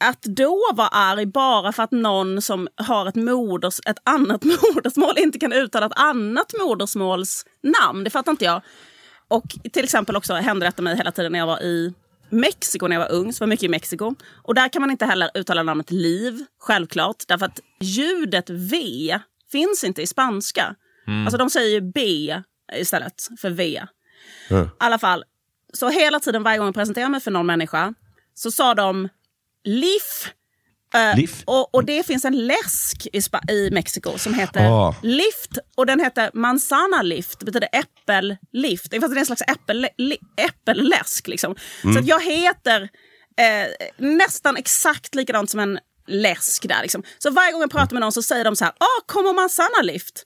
att då vara arg bara för att någon som har ett, moders, ett annat modersmål inte kan uttala ett annat modersmåls namn, det fattar inte jag. Och till exempel också hände detta mig hela tiden när jag var i Mexiko när jag var ung, så var mycket i Mexiko. Och där kan man inte heller uttala namnet liv, självklart. Därför att ljudet V finns inte i spanska. Mm. Alltså de säger ju B istället för V. Mm. I alla fall, så hela tiden varje gång jag presenterade mig för någon människa så sa de LIF. Uh, och, och, det finns en läsk i, Sp i Mexiko som heter oh. Lift. Och den heter Manzana Lift, det betyder äppellift. Fast det är en slags äppel, äppelläsk. Liksom. Mm. Så jag heter eh, nästan exakt likadant som en läsk där. Liksom. Så varje gång jag pratar med någon så säger de så här, ah, kommer Manzana Lift?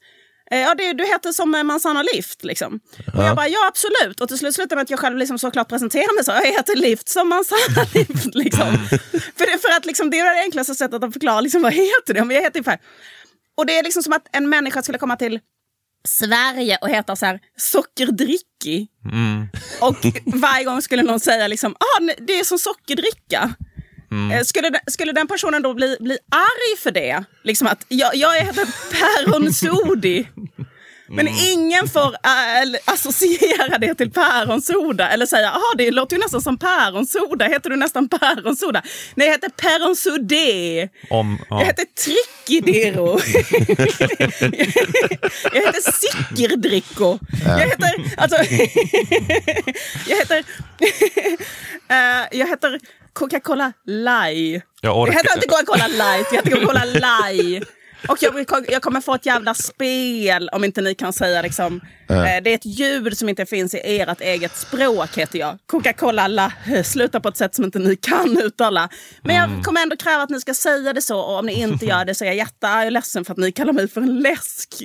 Eh, ja, det, du heter som Manzana Lift. Liksom. Ja. Och jag bara, ja absolut. Och till slut slutade med att jag själv liksom såklart presenterar mig så. Jag heter Lift som Manzana Lift. Liksom. För, det, för att liksom, det är det enklaste sättet att förklara liksom, vad heter det. Men jag heter ungefär. Och det är liksom som att en människa skulle komma till Sverige och heta så här sockerdricki. Mm. Och varje gång skulle någon säga liksom, ah, det är som sockerdricka. Mm. Eh, skulle, skulle den personen då bli, bli arg för det? Liksom att jag, jag heter Päron Sodi. Men mm. ingen får äh, associera det till päronsoda eller säga att det låter ju nästan som päronsoda. Heter du nästan päronsoda? Nej, jag heter päronsodé. Om, ja. Jag heter Trickidero. jag heter Sickerdricko. Jag heter... Alltså, jag heter... uh, jag heter Coca-Cola Light. Jag Det heter inte Coca-Cola Light, det heter Coca-Cola Light. Och jag, jag, kommer få ett jävla spel om inte ni kan säga liksom. Äh. Det är ett ljud som inte finns i ert eget språk heter jag. Coca-Cola la slutar på ett sätt som inte ni kan uttala. Men jag mm. kommer ändå kräva att ni ska säga det så och om ni inte gör det så är jag jättearg och ledsen för att ni kallar mig för en läsk.